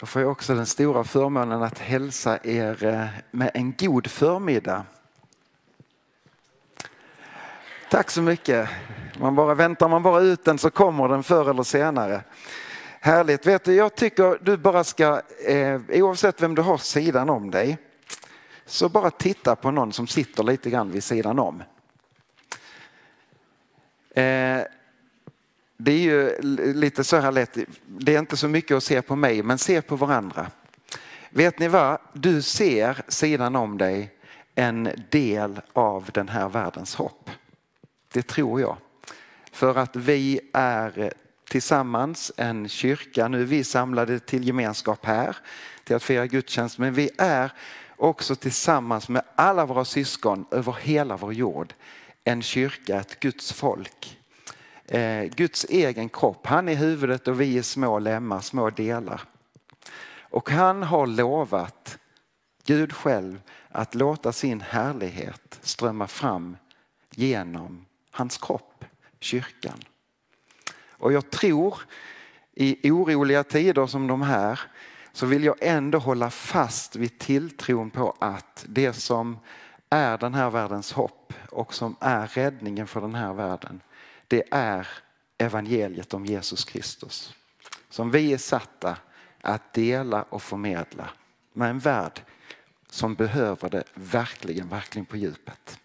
Då får jag också den stora förmånen att hälsa er eh, med en god förmiddag. Tack så mycket. Man bara, väntar man bara ut den så kommer den förr eller senare. Härligt. Vet du, jag tycker du bara ska, eh, oavsett vem du har sidan om dig, så bara titta på någon som sitter lite grann vid sidan om. Eh, det är ju lite så här lätt, det är inte så mycket att se på mig, men se på varandra. Vet ni vad? Du ser sidan om dig en del av den här världens hopp. Det tror jag. För att vi är tillsammans en kyrka, nu är vi samlade till gemenskap här, till att fira gudstjänst, men vi är också tillsammans med alla våra syskon över hela vår jord en kyrka, ett Guds folk eh, Guds egen kropp. Han är huvudet och vi är små lemmar, små delar. Och han har lovat, Gud själv, att låta sin härlighet strömma fram genom hans kropp, kyrkan. Och jag tror i oroliga tider som de här så vill jag ändå hålla fast vid tilltron på att det som är den här världens hopp och som är räddningen för den här världen det är evangeliet om Jesus Kristus. Som vi är satta att dela och förmedla med en värld som behöver det verkligen, verkligen på djupet.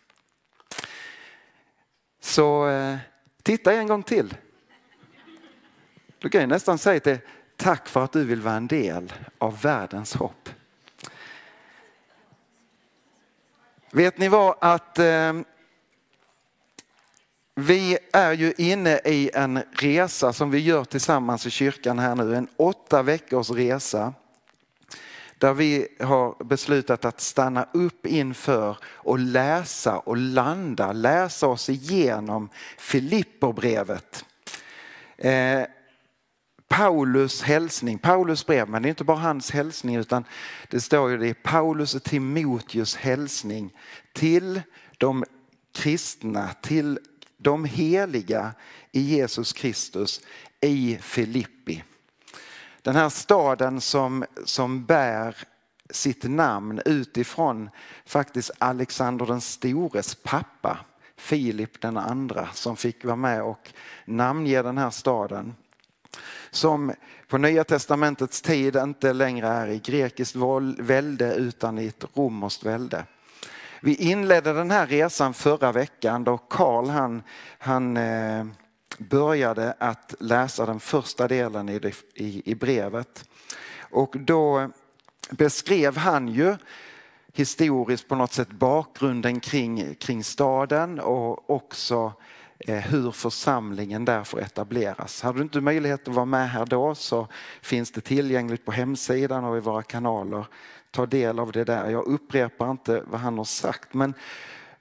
Så eh, titta en gång till. Du kan ju nästan säga till tack för att du vill vara en del av världens hopp. Vet ni vad att eh, vi är ju inne i en resa som vi gör tillsammans i kyrkan här nu, en åtta veckors resa. Där vi har beslutat att stanna upp inför och läsa och landa, läsa oss igenom Filipperbrevet. Eh, Paulus hälsning, Paulus brev, men det är inte bara hans hälsning utan det står ju det är Paulus och Timoteus hälsning till de kristna, till de heliga i Jesus Kristus i Filippi. Den här staden som, som bär sitt namn utifrån faktiskt Alexander den stores pappa, Filip den andra, som fick vara med och namnge den här staden. Som på Nya Testamentets tid inte längre är i grekiskt välde utan i ett romerskt välde. Vi inledde den här resan förra veckan då Karl han, han eh, började att läsa den första delen i, det, i, i brevet. Och då beskrev han ju historiskt på något sätt bakgrunden kring, kring staden och också eh, hur församlingen där får etableras. Har du inte möjlighet att vara med här då så finns det tillgängligt på hemsidan och i våra kanaler ta del av det där. Jag upprepar inte vad han har sagt men,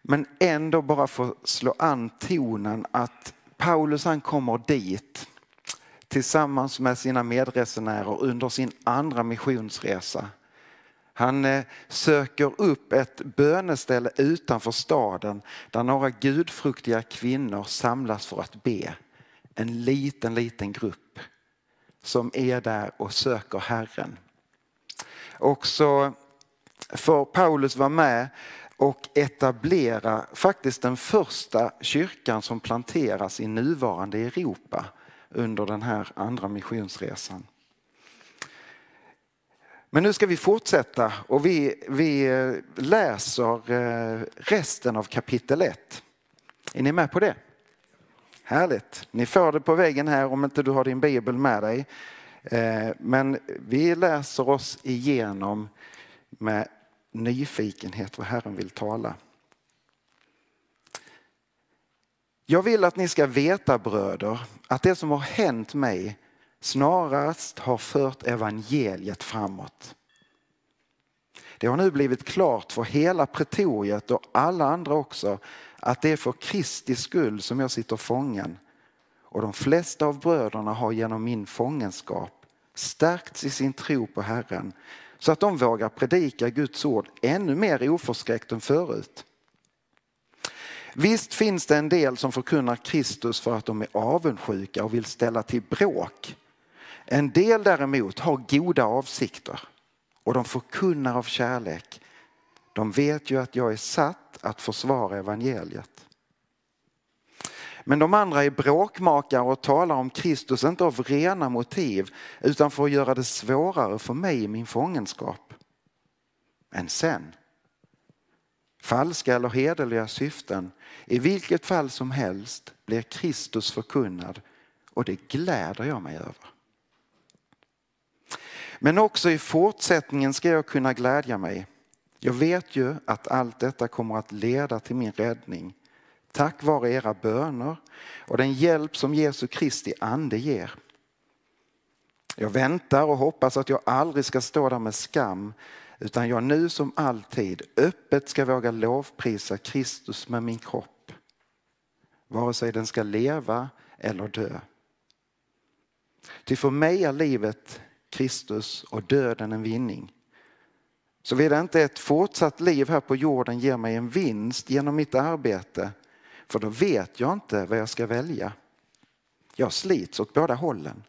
men ändå bara få slå an tonen att Paulus han kommer dit tillsammans med sina medresenärer under sin andra missionsresa. Han eh, söker upp ett böneställe utanför staden där några gudfruktiga kvinnor samlas för att be. En liten, liten grupp som är där och söker Herren. Och så får Paulus vara med och etablera faktiskt den första kyrkan som planteras i nuvarande Europa under den här andra missionsresan. Men nu ska vi fortsätta och vi, vi eh, läser eh, resten av kapitel 1. Är ni med på det? Härligt. Ni får det på väggen här om inte du har din bibel med dig. Eh, men vi läser oss igenom med nyfikenhet vad Herren vill tala. Jag vill att ni ska veta bröder att det som har hänt mig snarast har fört evangeliet framåt. Det har nu blivit klart för hela pretoriet och alla andra också att det är för Kristi skull som jag sitter fången och de flesta av bröderna har genom min fångenskap stärkts i sin tro på Herren så att de vågar predika Guds ord ännu mer oförskräckt än förut. Visst finns det en del som förkunnar Kristus för att de är avundsjuka och vill ställa till bråk. En del däremot har goda avsikter och de förkunnar av kärlek. De vet ju att jag är satt att försvara evangeliet. Men de andra är bråkmakare och talar om Kristus inte av rena motiv utan för att göra det svårare för mig i min fångenskap. Men sen, falska eller hederliga syften, i vilket fall som helst blir Kristus förkunnad och det gläder jag mig över. Men också i fortsättningen ska jag kunna glädja mig. Jag vet ju att allt detta kommer att leda till min räddning tack vare era böner och den hjälp som Jesu Kristi ande ger. Jag väntar och hoppas att jag aldrig ska stå där med skam utan jag nu som alltid öppet ska våga lovprisa Kristus med min kropp. Vare sig den ska leva eller dö. Ty för mig är livet Kristus och döden en vinning. Såvida inte ett fortsatt liv här på jorden ger mig en vinst genom mitt arbete för då vet jag inte vad jag ska välja. Jag slits åt båda hållen.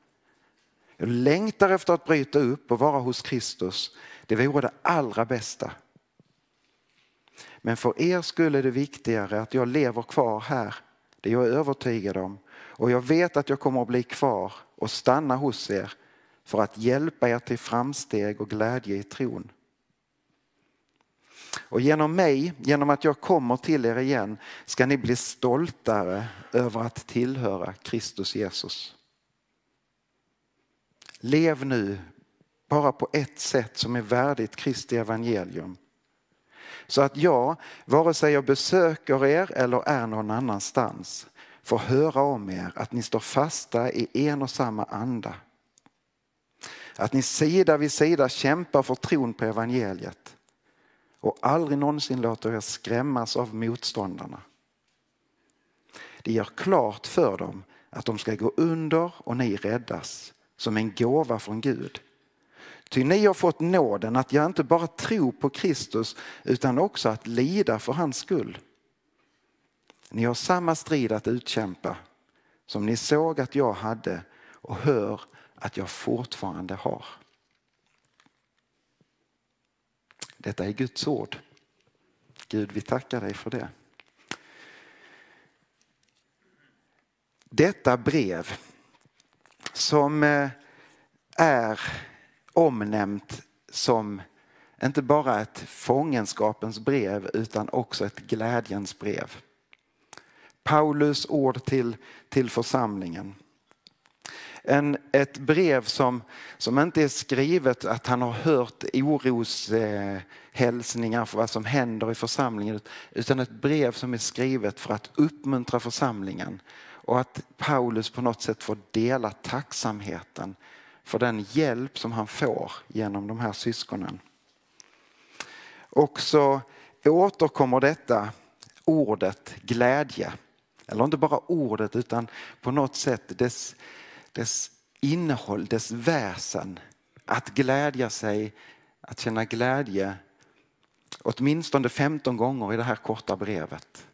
Jag längtar efter att bryta upp och vara hos Kristus. Det vore det allra bästa. Men för er skulle det viktigare att jag lever kvar här. Det är jag övertygad om. Och jag vet att jag kommer att bli kvar och stanna hos er för att hjälpa er till framsteg och glädje i tron. Och genom mig, genom att jag kommer till er igen, ska ni bli stoltare över att tillhöra Kristus Jesus. Lev nu bara på ett sätt som är värdigt Kristi evangelium. Så att jag, vare sig jag besöker er eller är någon annanstans, får höra om er att ni står fasta i en och samma anda. Att ni sida vid sida kämpar för tron på evangeliet och aldrig någonsin låter er skrämmas av motståndarna. Det gör klart för dem att de ska gå under och ni räddas som en gåva från Gud. Ty ni har fått nåden att jag inte bara tro på Kristus utan också att lida för hans skull. Ni har samma strid att utkämpa som ni såg att jag hade och hör att jag fortfarande har. Detta är Guds ord. Gud, vi tackar dig för det. Detta brev som eh, är omnämnt som inte bara ett fångenskapens brev utan också ett glädjens brev. Paulus ord till, till församlingen. En, ett brev som, som inte är skrivet att han har hört oroshälsningar för vad som händer i församlingen utan ett brev som är skrivet för att uppmuntra församlingen och att Paulus på något sätt får dela tacksamheten för den hjälp som han får genom de här syskonen. Och så återkommer detta ordet glädje. Eller inte bara ordet utan på något sätt dess, dess innehåll, dess väsen. Att glädja sig, att känna glädje. Åtminstone 15 gånger i det här korta brevet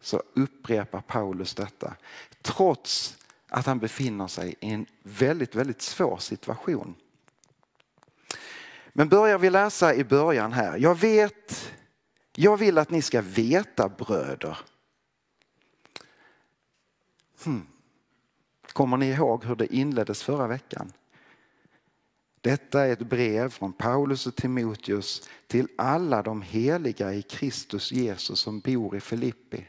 så upprepar Paulus detta. Trots att han befinner sig i en väldigt, väldigt svår situation. Men börjar vi läsa i början här. Jag vet, jag vill att ni ska veta bröder. Hmm. Kommer ni ihåg hur det inleddes förra veckan? Detta är ett brev från Paulus och Timoteus till alla de heliga i Kristus Jesus som bor i Filippi.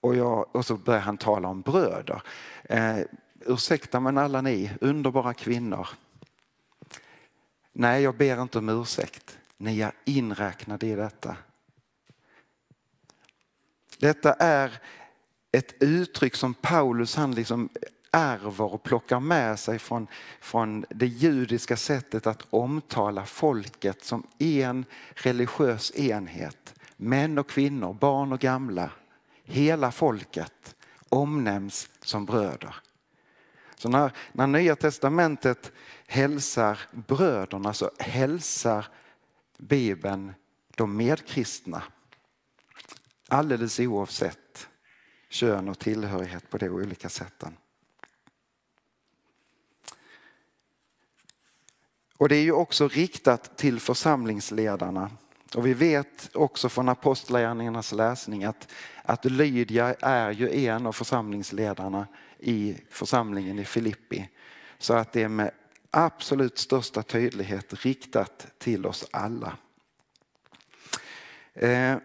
Och, jag, och så börjar han tala om bröder. Eh, ursäkta men alla ni underbara kvinnor. Nej, jag ber inte om ursäkt. Ni är inräknade i detta. Detta är ett uttryck som Paulus han liksom ärver och plockar med sig från, från det judiska sättet att omtala folket som en religiös enhet. Män och kvinnor, barn och gamla, hela folket omnämns som bröder. Så när, när Nya Testamentet hälsar bröderna så hälsar Bibeln de medkristna. Alldeles oavsett kön och tillhörighet på de olika sätten. Och det är ju också riktat till församlingsledarna. Och vi vet också från apostlagärningarnas läsning att, att Lydia är ju en av församlingsledarna i församlingen i Filippi. Så att det är med absolut största tydlighet riktat till oss alla. Eh,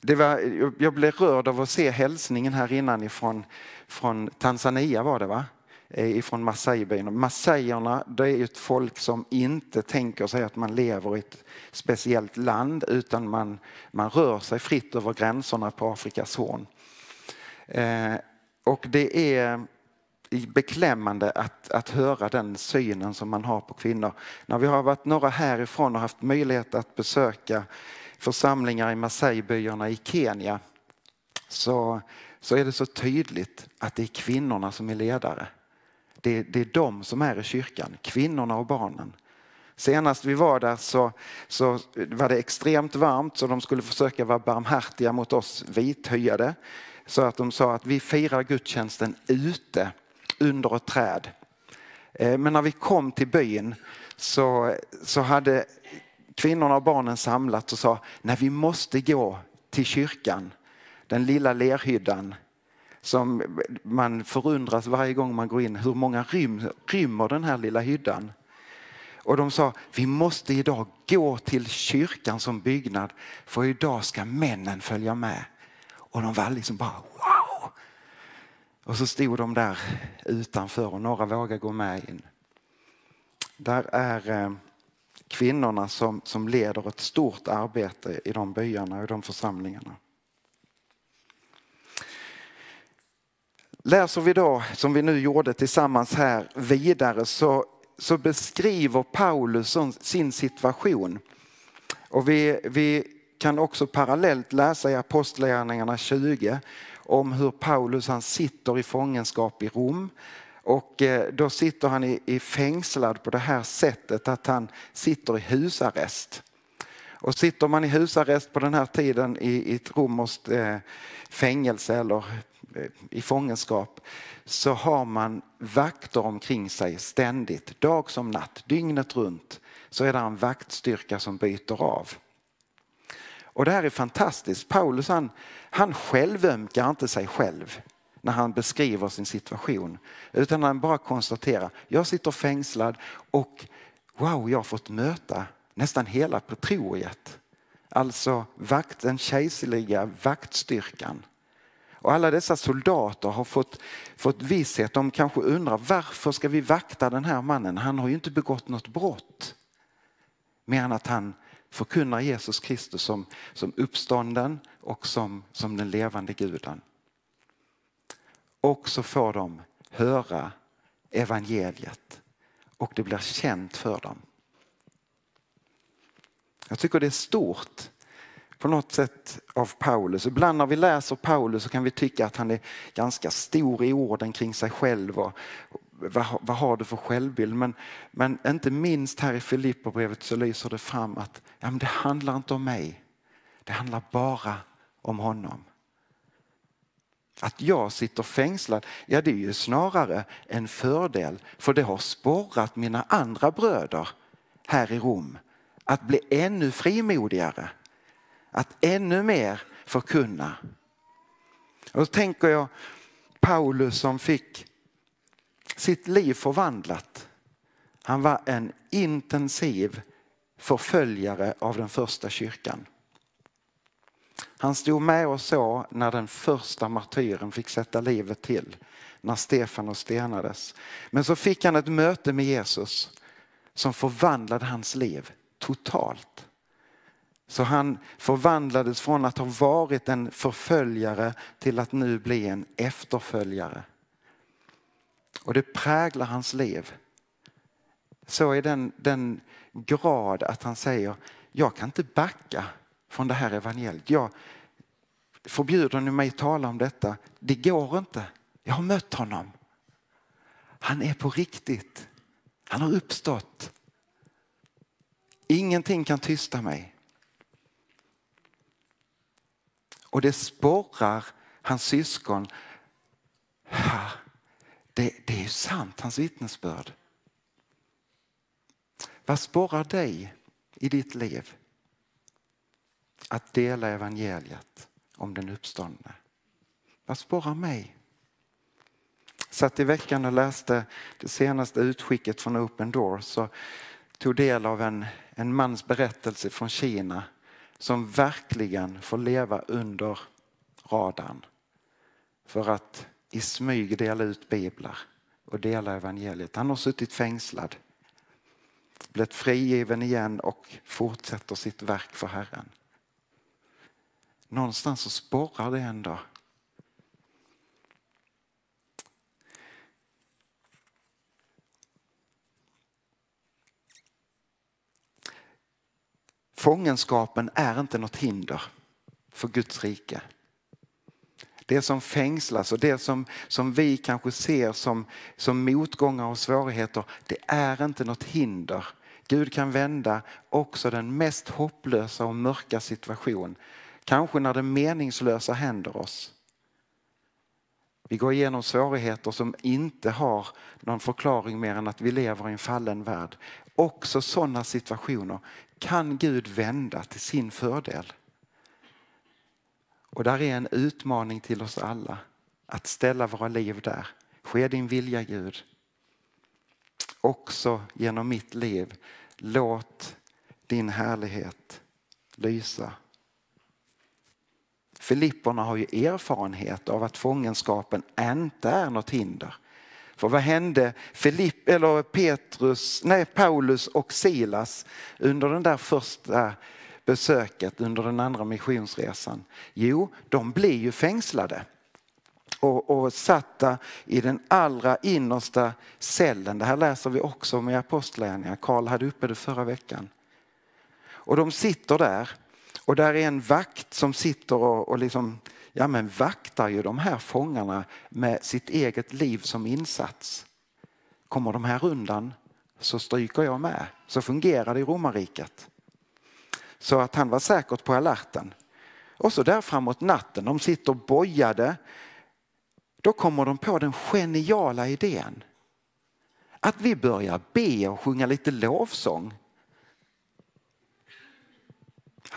det var, jag blev rörd av att se hälsningen här innan ifrån, från Tanzania var det va? Eh, ifrån Masai-byn. Det är ett folk som inte tänker sig att man lever i ett speciellt land utan man, man rör sig fritt över gränserna på Afrikas horn. Eh, och det är beklämmande att, att höra den synen som man har på kvinnor. När vi har varit några härifrån och haft möjlighet att besöka församlingar i Masai-byarna i Kenya så, så är det så tydligt att det är kvinnorna som är ledare. Det, det är de som är i kyrkan, kvinnorna och barnen. Senast vi var där så, så var det extremt varmt så de skulle försöka vara barmhärtiga mot oss vithyade. Så att de sa att vi firar gudstjänsten ute under ett träd. Eh, men när vi kom till byn så, så hade kvinnorna och barnen samlats och sa nej vi måste gå till kyrkan, den lilla lerhyddan som man förundras varje gång man går in hur många rym, rymmer den här lilla hyddan. Och de sa vi måste idag gå till kyrkan som byggnad för idag ska männen följa med. Och de var liksom bara wow! Och så stod de där utanför och några vågade gå med in. Där är eh, kvinnorna som, som leder ett stort arbete i de byarna och de församlingarna. Läser vi då, som vi nu gjorde tillsammans här, vidare så, så beskriver Paulus sin situation. Och vi, vi kan också parallellt läsa i Apostlagärningarna 20 om hur Paulus han sitter i fångenskap i Rom. Och eh, då sitter han i, i fängslad på det här sättet att han sitter i husarrest. Och sitter man i husarrest på den här tiden i, i ett romerskt eh, fängelse eller eh, i fångenskap så har man vakter omkring sig ständigt, dag som natt, dygnet runt så är det en vaktstyrka som byter av. Och det här är fantastiskt. Paulus han, han självömkar inte sig själv när han beskriver sin situation. Utan han bara konstaterar, jag sitter fängslad och wow, jag har fått möta nästan hela pretoriet. Alltså vakt, den kejserliga vaktstyrkan. Och alla dessa soldater har fått, fått visshet. De kanske undrar varför ska vi vakta den här mannen? Han har ju inte begått något brott. Mer än att han förkunnar Jesus Kristus som, som uppstånden och som, som den levande guden. Och så får de höra evangeliet och det blir känt för dem. Jag tycker det är stort på något sätt av Paulus. Ibland när vi läser Paulus så kan vi tycka att han är ganska stor i orden kring sig själv och vad, vad har du för självbild? Men, men inte minst här i Filipperbrevet så lyser det fram att ja, men det handlar inte om mig. Det handlar bara om honom. Att jag sitter fängslad, ja det är ju snarare en fördel för det har sporrat mina andra bröder här i Rom att bli ännu frimodigare. Att ännu mer förkunna. Och då tänker jag Paulus som fick sitt liv förvandlat. Han var en intensiv förföljare av den första kyrkan. Han stod med och så när den första martyren fick sätta livet till, när Stefanos stenades. Men så fick han ett möte med Jesus som förvandlade hans liv totalt. Så han förvandlades från att ha varit en förföljare till att nu bli en efterföljare. Och det präglar hans liv. Så är den, den grad att han säger, jag kan inte backa från det här evangeliet. Jag, förbjuder ni mig tala om detta? Det går inte. Jag har mött honom. Han är på riktigt. Han har uppstått. Ingenting kan tysta mig. Och det sporrar hans syskon. Det, det är sant, hans vittnesbörd. Vad sporrar dig i ditt liv? Att dela evangeliet om den uppståndne. Vad sporrar mig? Satt i veckan och läste det senaste utskicket från Open Doors och tog del av en, en mans berättelse från Kina som verkligen får leva under radarn för att i smyg dela ut biblar och dela evangeliet. Han har suttit fängslad, blivit frigiven igen och fortsätter sitt verk för Herren. Någonstans så sporrar det ändå. Fångenskapen är inte något hinder för Guds rike. Det som fängslas och det som, som vi kanske ser som, som motgångar och svårigheter, det är inte något hinder. Gud kan vända också den mest hopplösa och mörka situation. Kanske när det meningslösa händer oss. Vi går igenom svårigheter som inte har någon förklaring mer än att vi lever i en fallen värld. Också sådana situationer kan Gud vända till sin fördel. Och där är en utmaning till oss alla att ställa våra liv där. Ske din vilja Gud. Också genom mitt liv. Låt din härlighet lysa. Filipporna har ju erfarenhet av att fångenskapen inte är något hinder. För vad hände Filipp, eller Petrus, nej, Paulus och Silas under den där första besöket under den andra missionsresan? Jo, de blir ju fängslade och, och satta i den allra innersta cellen. Det här läser vi också om i Apostlagärningarna. Karl hade uppe det förra veckan. Och de sitter där och där är en vakt som sitter och, och liksom, ja, men vaktar ju de här fångarna med sitt eget liv som insats. Kommer de här undan så stryker jag med. Så fungerar det i romarriket. Så att han var säkert på alerten. Och så där framåt natten, de sitter bojade. Då kommer de på den geniala idén att vi börjar be och sjunga lite lovsång.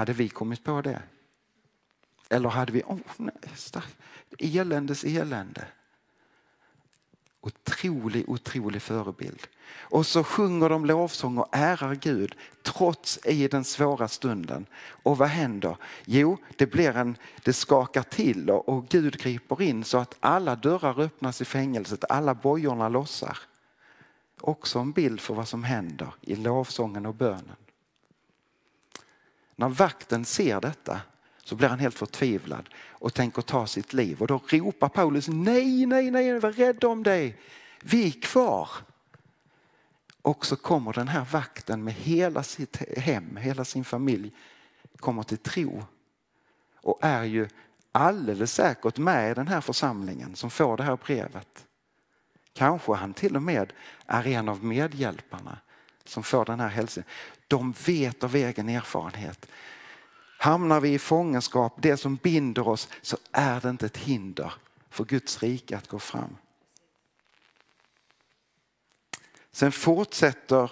Hade vi kommit på det? Eller hade vi, oh, nej, eländes elände. Otrolig, otrolig förebild. Och så sjunger de lovsång och ärar Gud trots i den svåra stunden. Och vad händer? Jo, det, blir en, det skakar till och, och Gud griper in så att alla dörrar öppnas i fängelset, alla bojorna lossar. Också en bild för vad som händer i lovsången och bönen. När vakten ser detta så blir han helt förtvivlad och tänker ta sitt liv. Och då ropar Paulus nej, nej, nej, var rädd om dig. Vi är kvar. Och så kommer den här vakten med hela sitt hem, hela sin familj, kommer till tro. Och är ju alldeles säkert med i den här församlingen som får det här brevet. Kanske han till och med är en av medhjälparna som får den här hälsningen. De vet av egen erfarenhet. Hamnar vi i fångenskap, det som binder oss, så är det inte ett hinder för Guds rike att gå fram. Sen fortsätter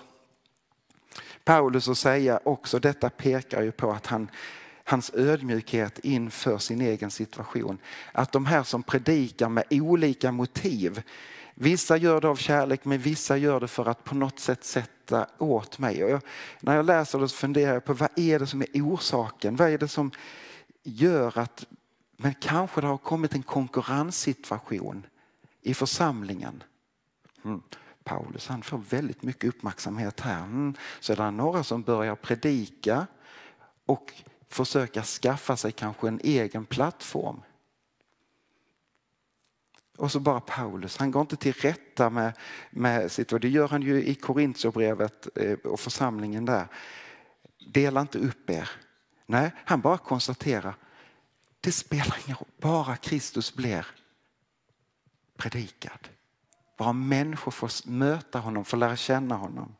Paulus att säga också, detta pekar ju på att han, hans ödmjukhet inför sin egen situation. Att de här som predikar med olika motiv, vissa gör det av kärlek men vissa gör det för att på något sätt sätta åt mig. Och jag, när jag läser det så funderar jag på vad är det som är orsaken? Vad är det som gör att, men kanske det har kommit en konkurrenssituation i församlingen. Mm. Paulus han får väldigt mycket uppmärksamhet här. Mm. Så det är några som börjar predika och försöka skaffa sig kanske en egen plattform. Och så bara Paulus, han går inte till rätta med, med sitt, och det gör han ju i Korintierbrevet eh, och församlingen där. Dela inte upp er. Nej, han bara konstaterar, det spelar ingen roll, bara Kristus blir predikad. Bara människor får möta honom, får lära känna honom.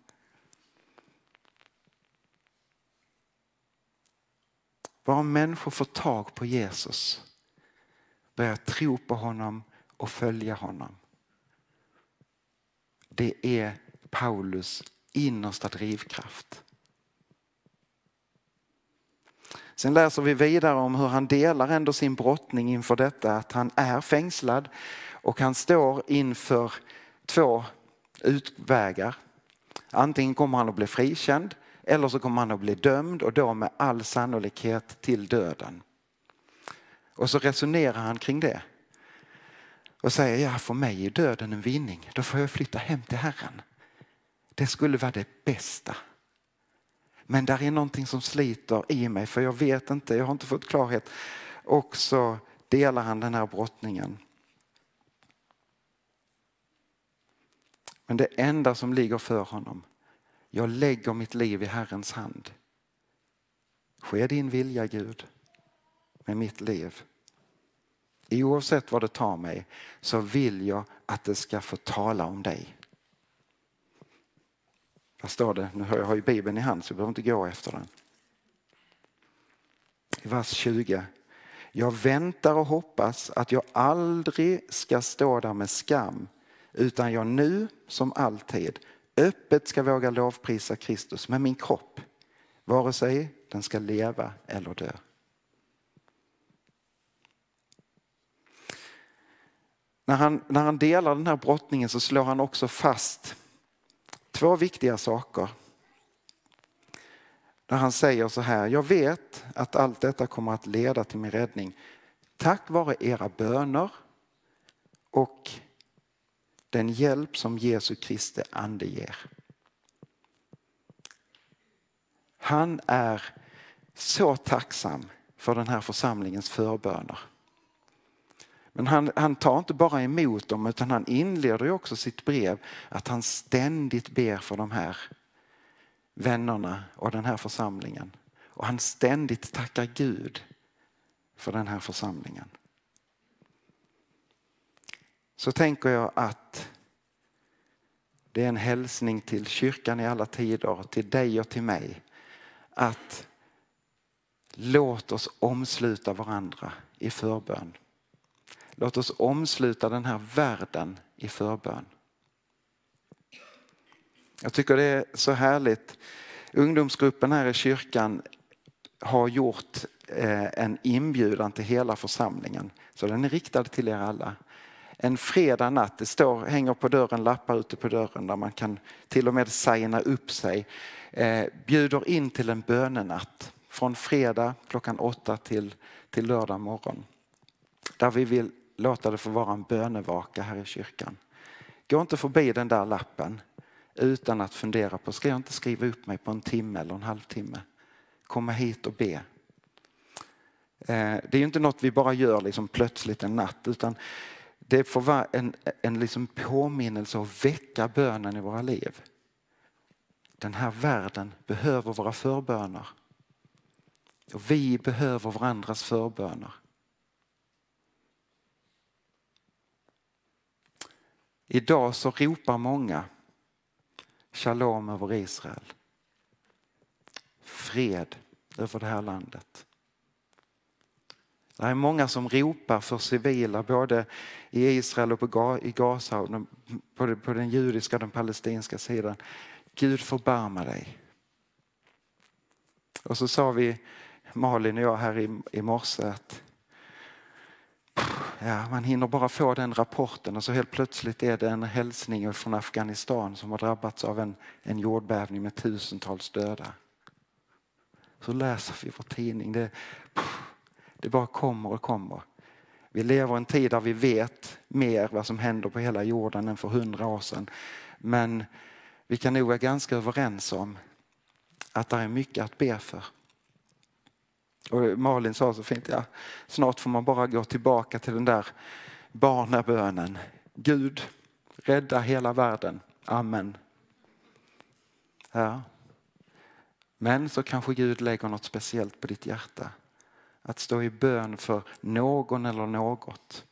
Bara människor får tag på Jesus, börjar tro på honom och följa honom. Det är Paulus innersta drivkraft. Sen läser vi vidare om hur han delar ändå sin brottning inför detta att han är fängslad och han står inför två utvägar. Antingen kommer han att bli frikänd eller så kommer han att bli dömd och då med all sannolikhet till döden. Och så resonerar han kring det. Och säger, ja för mig är döden en vinning. Då får jag flytta hem till Herren. Det skulle vara det bästa. Men där är någonting som sliter i mig för jag vet inte, jag har inte fått klarhet. Och så delar han den här brottningen. Men det enda som ligger för honom, jag lägger mitt liv i Herrens hand. Ske din vilja Gud med mitt liv. Oavsett vad det tar mig så vill jag att det ska få tala om dig. Vad står det? Nu har jag ju Bibeln i hand så jag behöver inte gå efter den. I vers 20. Jag väntar och hoppas att jag aldrig ska stå där med skam utan jag nu som alltid öppet ska våga lovprisa Kristus med min kropp vare sig den ska leva eller dö. När han, när han delar den här brottningen så slår han också fast två viktiga saker. När han säger så här, jag vet att allt detta kommer att leda till min räddning tack vare era böner och den hjälp som Jesu Kristi ande ger. Han är så tacksam för den här församlingens förböner. Men han, han tar inte bara emot dem utan han inleder också sitt brev att han ständigt ber för de här vännerna och den här församlingen. Och han ständigt tackar Gud för den här församlingen. Så tänker jag att det är en hälsning till kyrkan i alla tider, till dig och till mig. Att låt oss omsluta varandra i förbön. Låt oss omsluta den här världen i förbön. Jag tycker det är så härligt. Ungdomsgruppen här i kyrkan har gjort eh, en inbjudan till hela församlingen. Så den är riktad till er alla. En fredag natt, det står, hänger på dörren lappar ute på dörren där man kan till och med signa upp sig. Eh, bjuder in till en bönenatt från fredag klockan åtta till, till lördag morgon. Där vi vill låta det få vara en bönevaka här i kyrkan. Gå inte förbi den där lappen utan att fundera på, ska jag inte skriva upp mig på en timme eller en halvtimme? Komma hit och be. Eh, det är ju inte något vi bara gör liksom plötsligt en natt utan det får vara en, en liksom påminnelse och väcka bönen i våra liv. Den här världen behöver våra förböner. Och vi behöver varandras förböner. Idag så ropar många Shalom över Israel. Fred över det här landet. Det är många som ropar för civila både i Israel och i Gaza, på den judiska och den palestinska sidan. Gud förbarma dig. Och så sa vi, Malin och jag här i morse att Ja, man hinner bara få den rapporten och så helt plötsligt är det en hälsning från Afghanistan som har drabbats av en, en jordbävning med tusentals döda. Så läser vi vår tidning. Det, det bara kommer och kommer. Vi lever i en tid där vi vet mer vad som händer på hela jorden än för hundra år sedan. Men vi kan nog vara ganska överens om att det är mycket att be för. Och Malin sa så fint, ja, snart får man bara gå tillbaka till den där barnabönen. Gud, rädda hela världen. Amen. Ja. Men så kanske Gud lägger något speciellt på ditt hjärta. Att stå i bön för någon eller något.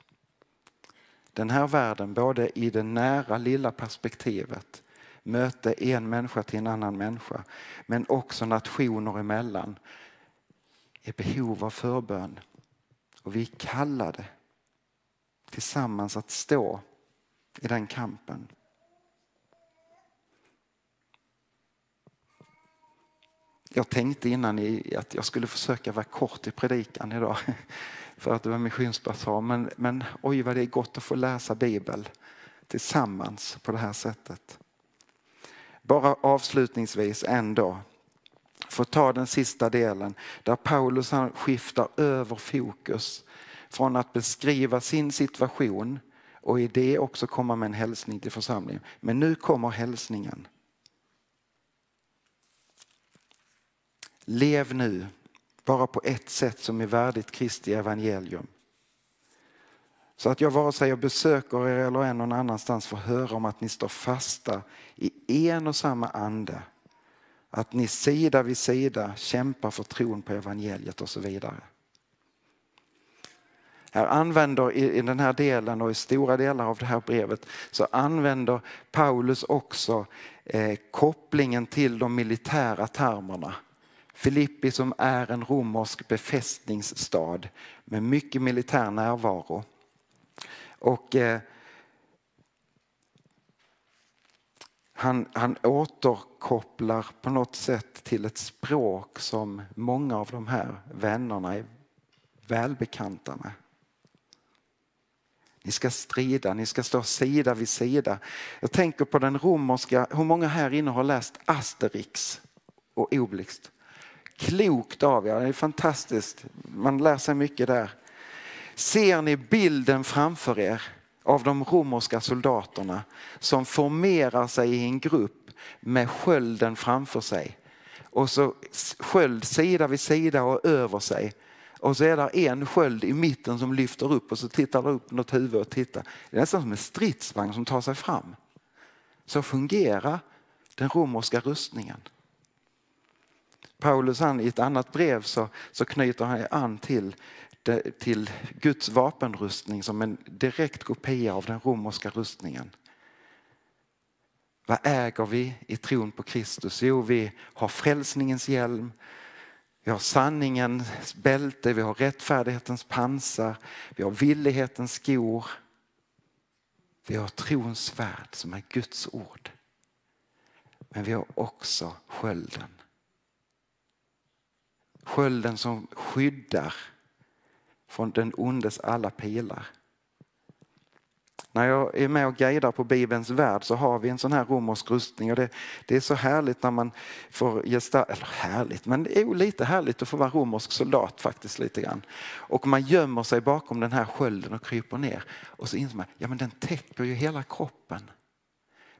Den här världen, både i det nära lilla perspektivet, möte en människa till en annan människa, men också nationer emellan, är behov av förbön. Och vi är kallade tillsammans att stå i den kampen. Jag tänkte innan att jag skulle försöka vara kort i predikan idag för att det var missionsbasar. Men, men oj vad det är gott att få läsa Bibel tillsammans på det här sättet. Bara avslutningsvis för att ta den sista delen där Paulus han skiftar över fokus från att beskriva sin situation och i det också komma med en hälsning till församlingen. Men nu kommer hälsningen. Lev nu bara på ett sätt som är värdigt Kristi evangelium. Så att jag vare sig jag besöker er eller är någon annanstans får höra om att ni står fasta i en och samma ande. Att ni sida vid sida kämpar för tron på evangeliet och så vidare. Här använder i den här delen och i stora delar av det här brevet så använder Paulus också eh, kopplingen till de militära termerna. Filippi som är en romersk befästningsstad med mycket militär närvaro. Och eh, han, han återkopplar på något sätt till ett språk som många av de här vännerna är välbekanta med. Ni ska strida, ni ska stå sida vid sida. Jag tänker på den romerska, hur många här inne har läst Asterix och Obelix? Klokt av er, det är fantastiskt. Man lär sig mycket där. Ser ni bilden framför er av de romerska soldaterna som formerar sig i en grupp med skölden framför sig. Och så sköld sida vid sida och över sig. Och så är det en sköld i mitten som lyfter upp och så tittar det upp något huvud och tittar. Det är nästan som en stridsvagn som tar sig fram. Så fungerar den romerska rustningen. Paulus han, i ett annat brev så, så knyter han an till, till Guds vapenrustning som en direkt kopia av den romerska rustningen. Vad äger vi i tron på Kristus? Jo, vi har frälsningens hjälm, vi har sanningens bälte, vi har rättfärdighetens pansar, vi har villighetens skor. Vi har trons svärd som är Guds ord. Men vi har också skölden. Skölden som skyddar från den ondes alla pilar. När jag är med och guidar på Bibelns värld så har vi en sån här romersk rustning och det, det är så härligt när man får gestalta, eller härligt, men det är lite härligt att få vara romersk soldat faktiskt lite grann. Och man gömmer sig bakom den här skölden och kryper ner och så inser man, ja men den täcker ju hela kroppen.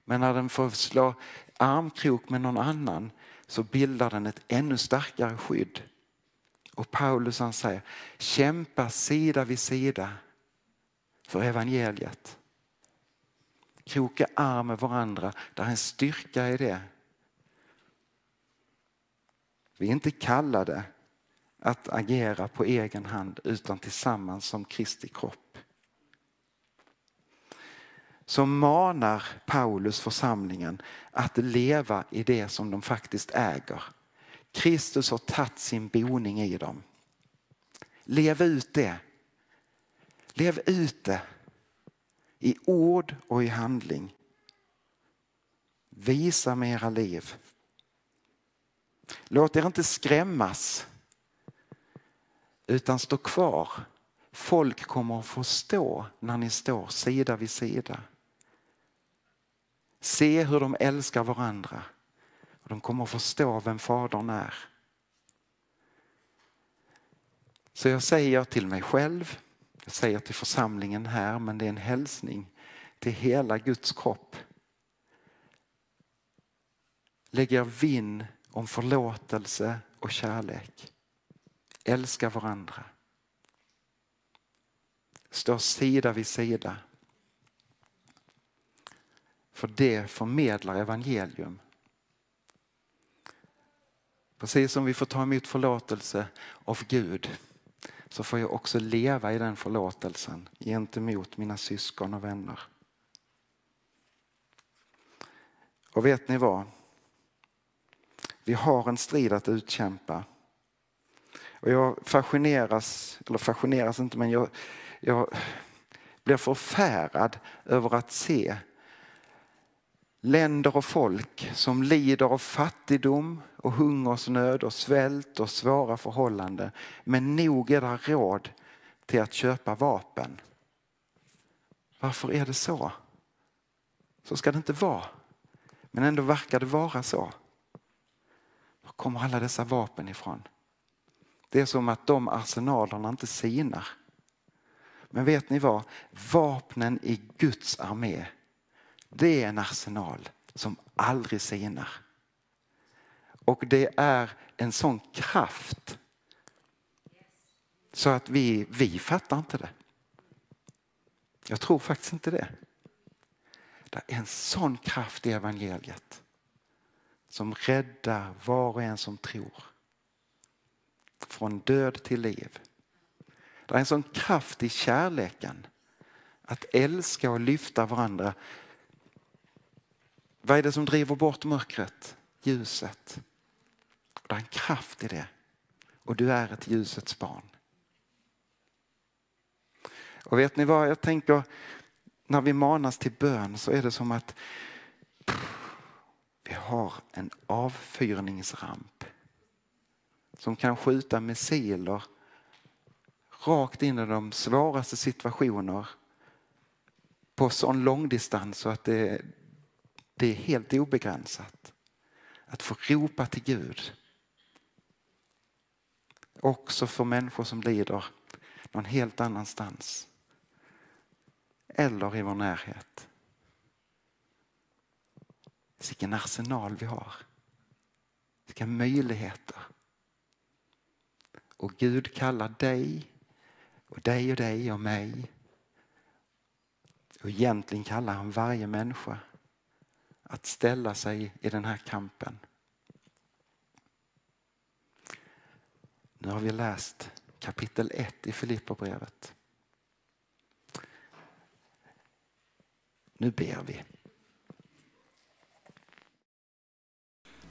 Men när den får slå armkrok med någon annan så bildar den ett ännu starkare skydd. Och Paulus han säger, kämpa sida vid sida för evangeliet. Kroka arm med varandra, det är en styrka i det. Vi är inte kallade att agera på egen hand utan tillsammans som Kristi kropp. Så manar Paulus församlingen att leva i det som de faktiskt äger. Kristus har tagit sin boning i dem. Lev ut det. Lev ut det i ord och i handling. Visa med era liv. Låt er inte skrämmas utan stå kvar. Folk kommer att förstå när ni står sida vid sida. Se hur de älskar varandra. De kommer att förstå vem Fadern är. Så jag säger till mig själv, jag säger till församlingen här, men det är en hälsning till hela Guds kropp. Lägg er vinn om förlåtelse och kärlek. Älska varandra. står sida vid sida. För det förmedlar evangelium. Precis som vi får ta emot förlåtelse av Gud så får jag också leva i den förlåtelsen gentemot mina syskon och vänner. Och vet ni vad? Vi har en strid att utkämpa. Och jag fascineras, eller fascineras inte, men jag, jag blir förfärad över att se länder och folk som lider av fattigdom och hungersnöd och svält och svåra förhållanden. Men nog är det råd till att köpa vapen. Varför är det så? Så ska det inte vara. Men ändå verkar det vara så. Var kommer alla dessa vapen ifrån? Det är som att de arsenalerna inte sinar. Men vet ni vad? Vapnen i Guds armé, det är en arsenal som aldrig sinar. Och det är en sån kraft så att vi, vi fattar inte det. Jag tror faktiskt inte det. Det är en sån kraft i evangeliet som räddar var och en som tror. Från död till liv. Det är en sån kraft i kärleken. Att älska och lyfta varandra. Vad är det som driver bort mörkret? Ljuset. Det är en kraft i det. Och du är ett ljusets barn. Och vet ni vad jag tänker? När vi manas till bön så är det som att vi har en avfyrningsramp som kan skjuta missiler rakt in i de svåraste situationer på sån långdistans så att det, det är helt obegränsat. Att få ropa till Gud. Också för människor som lider någon helt annanstans. Eller i vår närhet. Vilken arsenal vi har. Vilka möjligheter. Och Gud kallar dig och dig och dig och mig. Och egentligen kallar han varje människa att ställa sig i den här kampen. Nu har vi läst kapitel 1 i Filipperbrevet. Nu ber vi.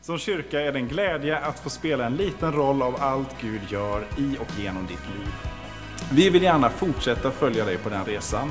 Som kyrka är det en glädje att få spela en liten roll av allt Gud gör i och genom ditt liv. Vi vill gärna fortsätta följa dig på den resan.